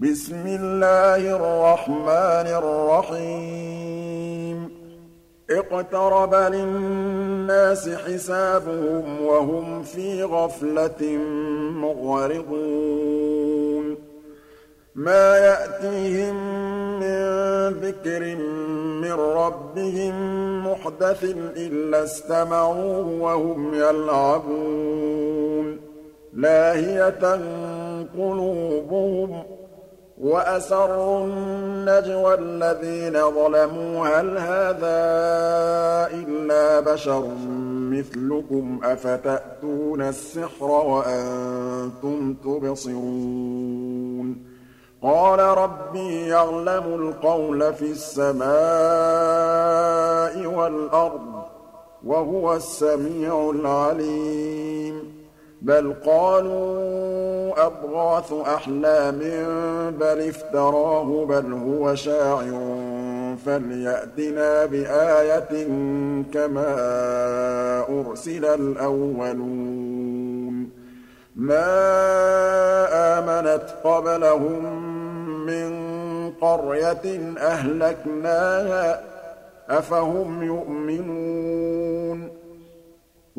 بِسْمِ اللَّهِ الرَّحْمَٰنِ الرَّحِيمِ. اقْتَرَبَ لِلنَّاسِ حِسَابُهُمْ وَهُمْ فِي غَفْلَةٍ مُّعْرِضُونَ مَا يَأْتِيهِم مِّن ذِكْرٍ مِّن رَّبِّهِم مُّحْدَثٍ إِلَّا اسْتَمَعُوهُ وَهُمْ يَلْعَبُونَ. لَاهِيَةً قُلُوبُهُمْ وَأَسَرُّوا النَّجْوَى الَّذِينَ ظَلَمُوا هَلْ هَٰذَا إِلَّا بَشَرٌ مِّثْلُكُمْ أَفَتَأْتُونَ السِّحْرَ وَأَنتُمْ تُبْصِرُونَ؟ قَالَ رَبِّي يَعْلَمُ الْقَوْلَ فِي السَّمَاءِ وَالْأَرْضِ ۖ وَهُوَ السَّمِيعُ الْعَلِيمُ. بَلْ قَالُوا أَضْغَاثُ أَحْلَامٍ بَلِ افْتَرَاهُ بَلْ هُوَ شَاعِرٌ فَلْيَأْتِنَا بِآيَةٍ كَمَا أُرْسِلَ الْأَوَّلُونَ مَا آمَنَتْ قَبْلَهُم مِّن قَرْيَةٍ أَهْلَكْنَاهَا ۖ أَفَهُمْ يُؤْمِنُونَ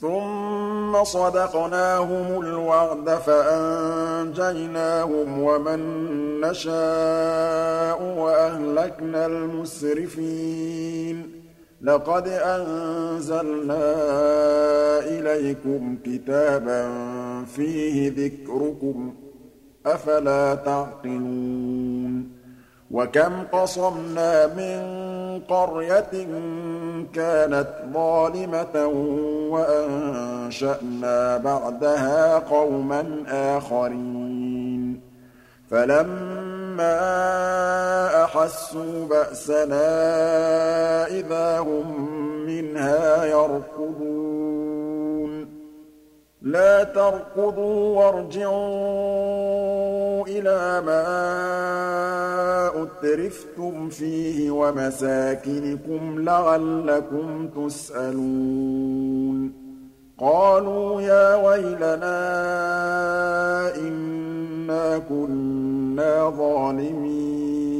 ثُمَّ صَدَقْنَاهُمُ الْوَعْدَ فَأَنجَيْنَاهُمْ وَمَن نَّشَاءُ وَأَهْلَكْنَا الْمُسْرِفِينَ. لَقَدْ أَنزَلْنَا إِلَيْكُمْ كِتَابًا فِيهِ ذِكْرُكُمْ ۖ أَفَلَا تَعْقِلُونَ؟ وَكَمْ قَصَمْنَا مِن قَرْيَةٍ كَانَتْ ظَالِمَةً وَأَنشَأْنَا بَعْدَهَا قَوْمًا آخَرِينَ. فَلَمَّا أَحَسُّوا بَأْسَنَا إِذَا هُم مِّنْهَا يَرْكُضُونَ. لَا تَرْكُضُوا وَارْجِعُوا إِلَىٰ مَا أُتْرِفْتُمْ فِيهِ وَمَسَاكِنِكُمْ لَعَلَّكُمْ تُسْأَلُونَ. قَالُوا يَا وَيْلَنَا إِنَّا كُنَّا ظَالِمِينَ.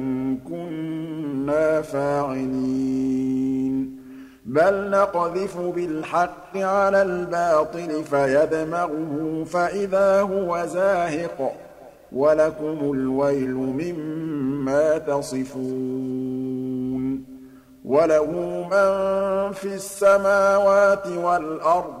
كُنَّا فَاعِلِينَ بَلْ نَقْذِفُ بِالْحَقِّ عَلَى الْبَاطِلِ فَيَدْمَغُهُ فَإِذَا هُوَ زَاهِقٌ ۚ وَلَكُمُ الْوَيْلُ مِمَّا تَصِفُونَ. وَلَهُ مَن فِي السَّمَاوَاتِ وَالْأَرْضِ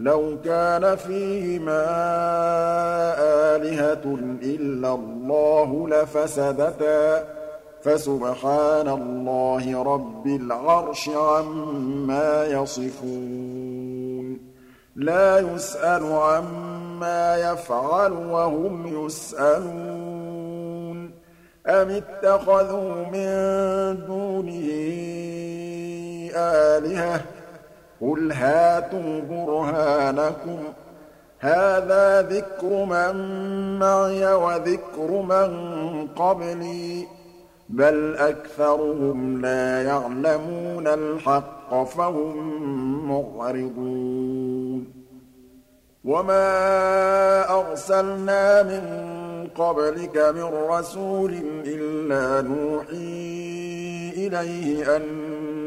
لَوْ كَانَ فِيهِمَا آلِهَةٌ إِلَّا اللَّهُ لَفَسَدَتَا ۚ فَسُبْحَانَ اللَّهِ رَبِّ الْعَرْشِ عَمَّا يَصِفُونَ. لَا يُسْأَلُ عَمَّا يَفْعَلُ وَهُمْ يُسْأَلُونَ. أَمِ اتَّخَذُوا مِن دُونِهِ آلِهَةً ۖ قُلْ هَاتُوا بُرْهَانَكُمْ ۖ هَٰذَا ذِكْرُ مَن مَّعِيَ وَذِكْرُ مَن قَبْلِي ۗ بَلْ أَكْثَرُهُمْ لَا يَعْلَمُونَ الْحَقَّ فَهُم مُّعْرِضُونَ وَمَا أَرْسَلْنَا مِن قَبْلِكَ مِن رَّسُولٍ إِلَّا نُوحِي إِلَيْهِ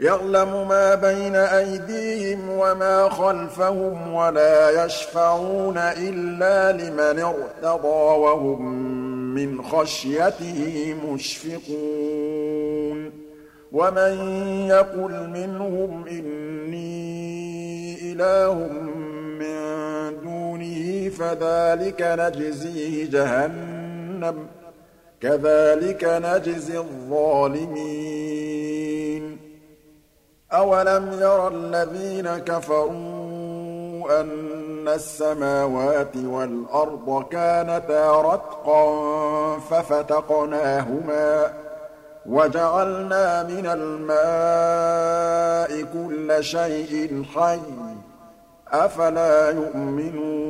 يَعْلَمُ مَا بَيْنَ أَيْدِيهِمْ وَمَا خَلْفَهُمْ وَلَا يَشْفَعُونَ إِلَّا لِمَنِ ارْتَضَىٰ وَهُم مِّنْ خَشْيَتِهِ مُشْفِقُونَ وَمَن يَقُلْ مِنْهُمْ إِنِّي إِلَٰهٌ مِّن دُونِهِ فَذَٰلِكَ نَجْزِيهِ جَهَنَّمَ ۚ كَذَٰلِكَ نَجْزِي الظَّالِمِينَ أَوَلَمْ يَرَ الَّذِينَ كَفَرُوا أَنَّ السَّمَاوَاتِ وَالْأَرْضَ كَانَتَا رَتْقًا فَفَتَقْنَاهُمَا ۖ وَجَعَلْنَا مِنَ الْمَاءِ كُلَّ شَيْءٍ حَيٍّ ۖ أَفَلَا يُؤْمِنُونَ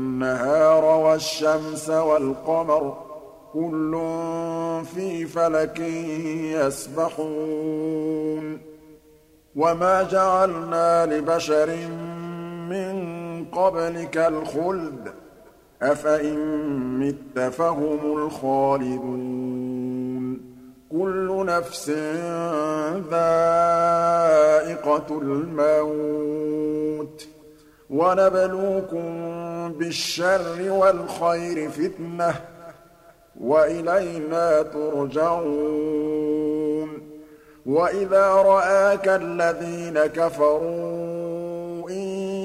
وَالشَّمْسَ وَالْقَمَرَ ۖ كُلٌّ فِي فَلَكٍ يَسْبَحُونَ وَمَا جَعَلْنَا لِبَشَرٍ مِّن قَبْلِكَ الْخُلْدَ ۖ أَفَإِن مِّتَّ فَهُمُ الْخَالِدُونَ كُلُّ نَفْسٍ ذَائِقَةُ الْمَوْتِ ۖ وَنَبْلُوكُم بِالشَّرِّ وَالْخَيْرِ فِتْنَةً ۖ وَإِلَيْنَا تُرْجَعُونَ. وَإِذَا رَآكَ الَّذِينَ كَفَرُوا إِن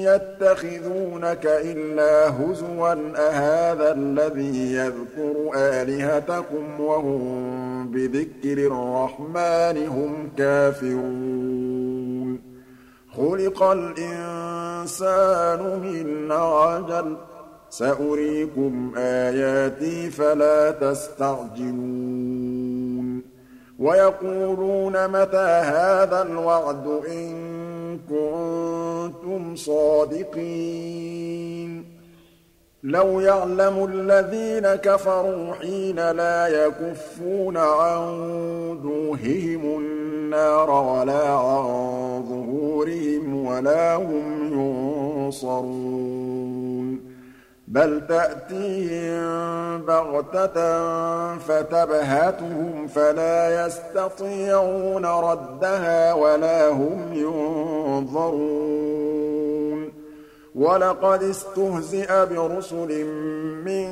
يَتَّخِذُونَكَ إِلَّا هُزُوًا أَهَٰذَا الَّذِي يَذْكُرُ آلِهَتَكُمْ وَهُم بِذِكْرِ الرَّحْمَٰنِ هُمْ كَافِرُونَ. خُلِقَ الْإِنسَانُ مِنْ عَجَلٍ ۚ. سَأُرِيكُمْ آيَاتِي فَلَا تَسْتَعْجِلُونِ. وَيَقُولُونَ مَتَىٰ هَٰذَا الْوَعْدُ إِن كُنتُمْ صَادِقِينَ. لَوْ يَعْلَمُ الَّذِينَ كَفَرُوا حِينَ لَا يَكُفُّونَ عَن وُجُوهِهِمُ النَّارَ وَلَا عَن ظُهُورِهِمْ وَلَا هُمْ يُنصَرُونَ. بَلْ تَأْتِيهِم بَغْتَةً فَتَبْهَتُهُمْ فَلَا يَسْتَطِيعُونَ رَدَّهَا وَلَا هُمْ يُنظَرُونَ. وَلَقَدِ اسْتُهْزِئَ بِرُسُلٍ مِّن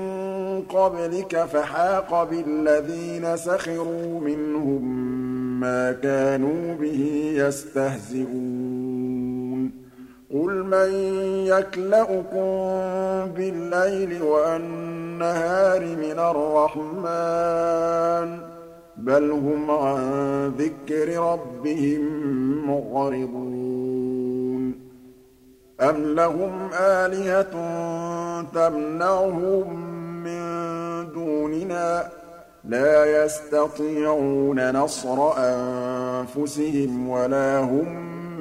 قَبْلِكَ فَحَاقَ بِالَّذِينَ سَخِرُوا مِنْهُم مَّا كَانُوا بِهِ يَسْتَهْزِئُونَ. قُلْ مَن يَكْلَؤُكُم بِاللَّيْلِ وَالنَّهَارِ مِنَ الرَّحْمَٰنِ ۗ بَلْ هُمْ عَن ذِكْرِ رَبِّهِم مُّعْرِضُونَ أَمْ لَهُمْ آلِهَةٌ تَمْنَعُهُم مِّن دُونِنَا ۚ لَا يَسْتَطِيعُونَ نَصْرَ أَنفُسِهِمْ وَلَا هُم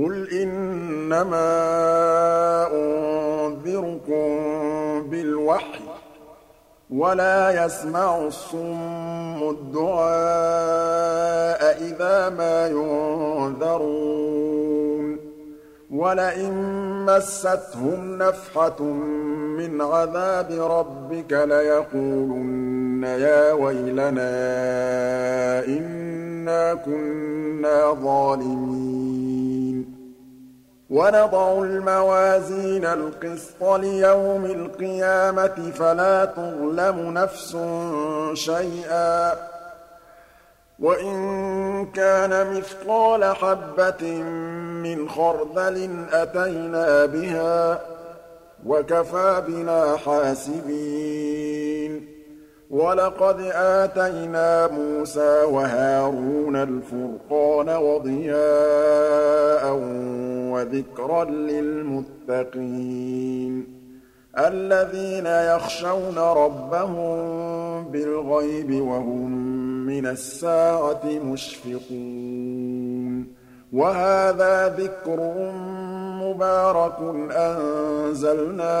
قُلْ إِنَّمَا يُخْبِرُكُم بِالْوَحْيِ وَلَا يَسْمَعُ الصُّمُّ الدُّعَاءَ إِذَا مَا يُنذَرُونَ وَلَئِن مَّسَّتْهُمْ نَفْحَةٌ مِّنْ عَذَابِ رَبِّكَ لَيَقُولُنَّ يَا وَيْلَنَا إِنَّا كُنَّا ظَالِمِينَ وَنَضَعُ الْمَوَازِينَ الْقِسْطَ لِيَوْمِ الْقِيَامَةِ فَلَا تُظْلَمُ نَفْسٌ شَيْئًا ۖ. وَإِن كَانَ مِثْقَالَ حَبَّةٍ مِّنْ خَرْدَلٍ أَتَيْنَا بِهَا ۗ وَكَفَىٰ بِنَا حَاسِبِينَ. وَلَقَدْ آتَيْنَا مُوسَىٰ وَهَارُونَ الْفُرْقَانَ وَضِيَاءً وَذِكْرًا لِّلْمُتَّقِينَ الَّذِينَ يَخْشَوْنَ رَبَّهُم بِالْغَيْبِ وَهُم مِّنَ السَّاعَةِ مُشْفِقُونَ وَهَٰذَا ذِكْرٌ مُّبَارَكٌ أَنزَلْنَاهُ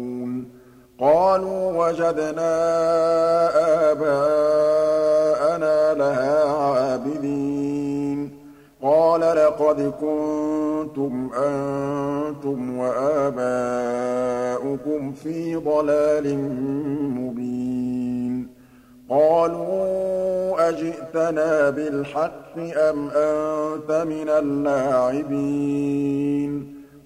قَالُوا وَجَدْنَا آبَاءَنَا لَهَا عَابِدِينَ. قَالَ لَقَدْ كُنتُمْ أَنتُمْ وَآبَاؤُكُمْ فِي ضَلَالٍ مُّبِينٍ. قَالُوا أَجِئْتَنَا بِالْحَقِّ أَمْ أَنتَ مِنَ اللاعبين؟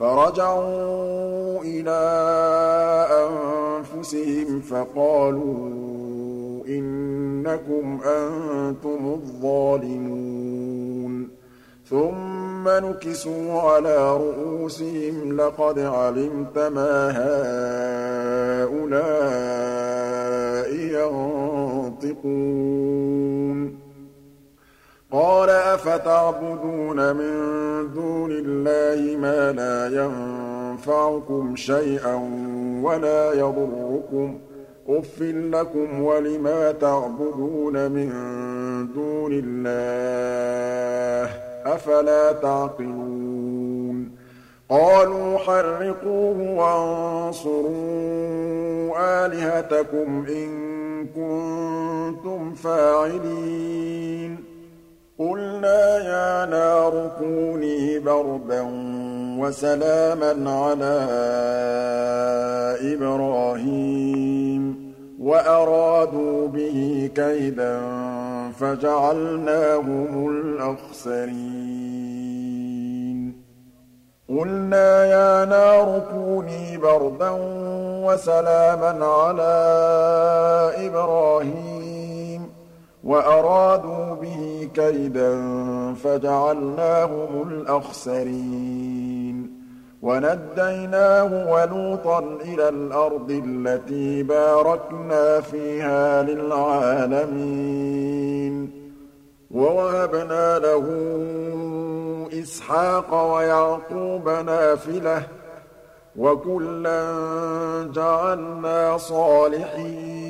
فَرَجَعُوا إِلَىٰ أَنفُسِهِمْ فَقَالُوا إِنَّكُمْ أَنتُمُ الظَّالِمُونَ. ثُمَّ نُكِسُوا عَلَىٰ رُءُوسِهِمْ لَقَدْ عَلِمْتَ مَا هَٰؤُلَاءِ يَنطِقُونَ. قَالَ أَفَتَعْبُدُونَ مِن دُونِ اللَّهِ مَا لَا يَنفَعُكُمْ شَيْئًا وَلَا يَضُرُّكُمْ ۖ أُفٍّ لَّكُمْ وَلِمَا تَعْبُدُونَ مِن دُونِ اللَّهِ ۖ أَفَلَا تَعْقِلُونَ قَالُوا حَرِّقُوهُ وَانصُرُوا آلِهَتَكُمْ إِن كُنتُمْ فَاعِلِينَ قُلْنَا يَا نَارُ كُونِي بَرْدًا وَسَلَامًا عَلَىٰ إِبْرَاهِيمَ وَأَرَادُوا بِهِ كَيْدًا فَجَعَلْنَاهُمُ الْأَخْسَرِينَ. قُلْنَا يَا نَارُ كُونِي بَرْدًا وَسَلَامًا عَلَىٰ إِبْرَاهِيمَ وَأَرَادُوا بِهِ كَيْدًا فَجَعَلْنَاهُمُ الْأَخْسَرِينَ وَنَجَّيْنَاهُ وَلُوطًا إِلَى الْأَرْضِ الَّتِي بَارَكْنَا فِيهَا لِلْعَالَمِينَ وَوَهَبْنَا لَهُ إِسْحَاقَ وَيَعْقُوبَ نَافِلَةً ۖ وَكُلًّا جَعَلْنَا صَالِحِينَ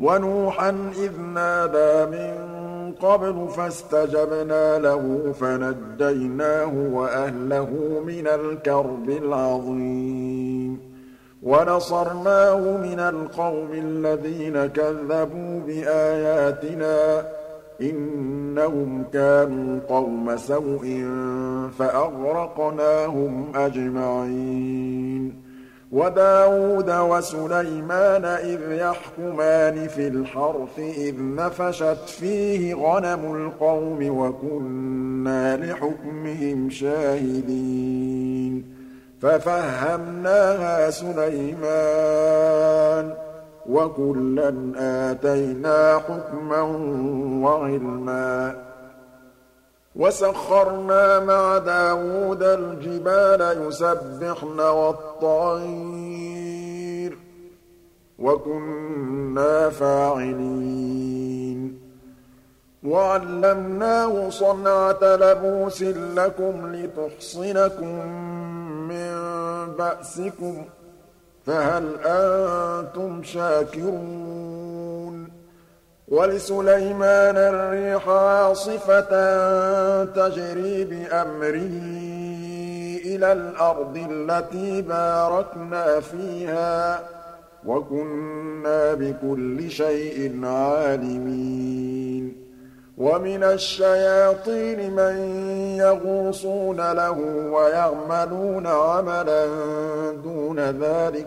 وَنُوحًا إِذْ نَادَىٰ مِن قَبْلُ فَاسْتَجَبْنَا لَهُ فَنَجَّيْنَاهُ وَأَهْلَهُ مِنَ الْكَرْبِ الْعَظِيمِ. وَنَصَرْنَاهُ مِنَ الْقَوْمِ الَّذِينَ كَذَّبُوا بِآيَاتِنَا ۚ إِنَّهُمْ كَانُوا قَوْمَ سَوْءٍ فَأَغْرَقْنَاهُمْ أَجْمَعِينَ. وَدَاوُودَ وَسُلَيْمَانَ إِذْ يَحْكُمَانِ فِي الْحَرْثِ إِذْ نَفَشَتْ فِيهِ غَنَمُ الْقَوْمِ وَكُنَّا لِحُكْمِهِمْ شَاهِدِينَ. فَفَهَّمْنَاهَا سُلَيْمَانَ ۚ وَكُلًّا آتَيْنَا حُكْمًا وَعِلْمًا. وَسَخَّرْنَا مَعَ دَاوُودَ الْجِبَالَ يُسَبِّحْنَ وَالطَّيْرَ ۚ وَكُنَّا فَاعِلِينَ. وَعَلَّمْنَاهُ صَنْعَةَ لَبُوسٍ لَّكُمْ لِتُحْصِنَكُم مِّن بَأْسِكُمْ ۖ فَهَلْ أَنتُمْ شَاكِرُونَ؟ وَلِسُلَيْمَانَ الرِّيحَ عَاصِفَةً تَجْرِي بِأَمْرِهِ إِلَى الْأَرْضِ الَّتِي بَارَكْنَا فِيهَا ۚ وَكُنَّا بِكُلِّ شَيْءٍ عَالِمِينَ. وَمِنَ الشَّيَاطِينِ مَن يَغُوصُونَ لَهُ وَيَعْمَلُونَ عَمَلًا دُونَ ذَٰلِكَ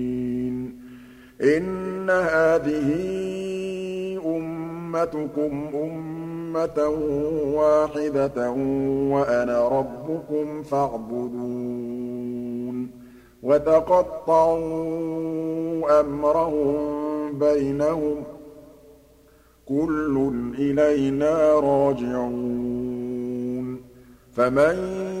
إِنَّ هَٰذِهِ أُمَّتُكُمْ أُمَّةً وَاحِدَةً وَأَنَا رَبُّكُمْ فَاعْبُدُونِ وَتَقَطَّعُوا أَمْرَهُم بَيْنَهُمْ ۖ كُلٌّ إِلَيْنَا رَاجِعُونَ فَمَن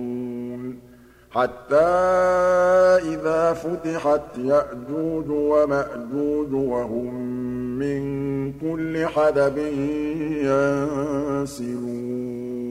حَتَّىٰ إِذَا فُتِحَتْ يَأْجُوجُ وَمَأْجُوجُ وَهُم مِّن كُلِّ حَدَبٍ يَنسِلُونَ.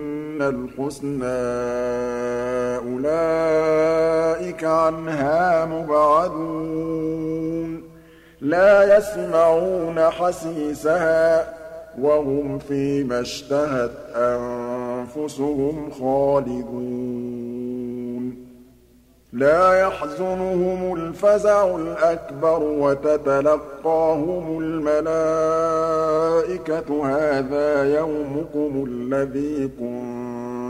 الْحُسْنَىٰ أُولَٰئِكَ عَنْهَا مُبْعَدُونَ. لَا يَسْمَعُونَ حَسِيسَهَا وَهُمْ فِيمَا اشْتَهَتْ أَنفُسُهُمْ خَالِدُونَ. لَا يَحْزُنُهُمُ الْفَزَعُ الْأَكْبَرُ وَتَتَلَقَّاهُمُ الْمَلَائِكَةُ. هَٰذَا يَوْمُكُمُ الَّذِي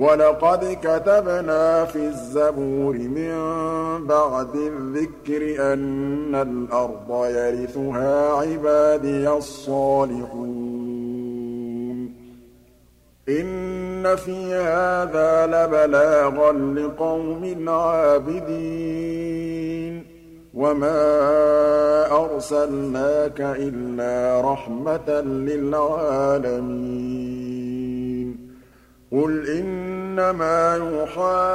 وَلَقَدْ كَتَبْنَا فِي الزَّبُورِ مِن بَعْدِ الذِّكْرِ أَنَّ الْأَرْضَ يَرِثُهَا عِبَادِيَ الصَّالِحُونَ. إِنَّ فِي هَٰذَا لَبَلَاغًا لِّقَوْمٍ عَابِدِينَ. وَمَا أَرْسَلْنَاكَ إِلَّا رَحْمَةً لِّلْعَالَمِينَ. قُلْ إِنَّمَا يُوحَىٰ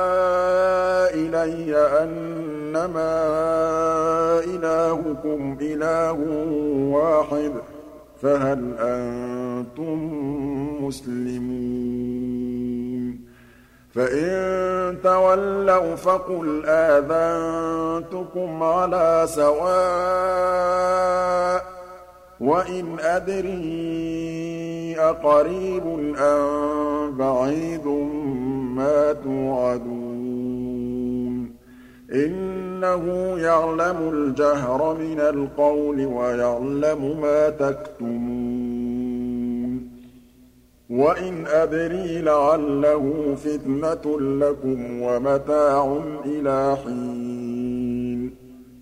إِلَيَّ أَنَّمَا إِلَٰهُكُمْ إِلَٰهٌ وَاحِدٌ ۖ فَهَلْ أَنتُم مُّسْلِمُونَ فَإِن تَوَلَّوْا فَقُلْ آذَنتُكُمْ عَلَىٰ سَوَاءٍ ۖ وَإِنْ أَدْرِي أَقَرِيبٌ أَم بَعِيدٌ مَّا تُوعَدُونَ إِنَّهُ يَعْلَمُ الْجَهْرَ مِنَ الْقَوْلِ وَيَعْلَمُ مَا تَكْتُمُونَ وَإِنْ أَدْرِي لَعَلَّهُ فِتْنَةٌ لَّكُمْ وَمَتَاعٌ إِلَىٰ حِينٍ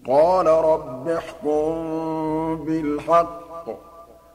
قَالَ رَبِّ احْكُم بِالْحَقِّ ۗ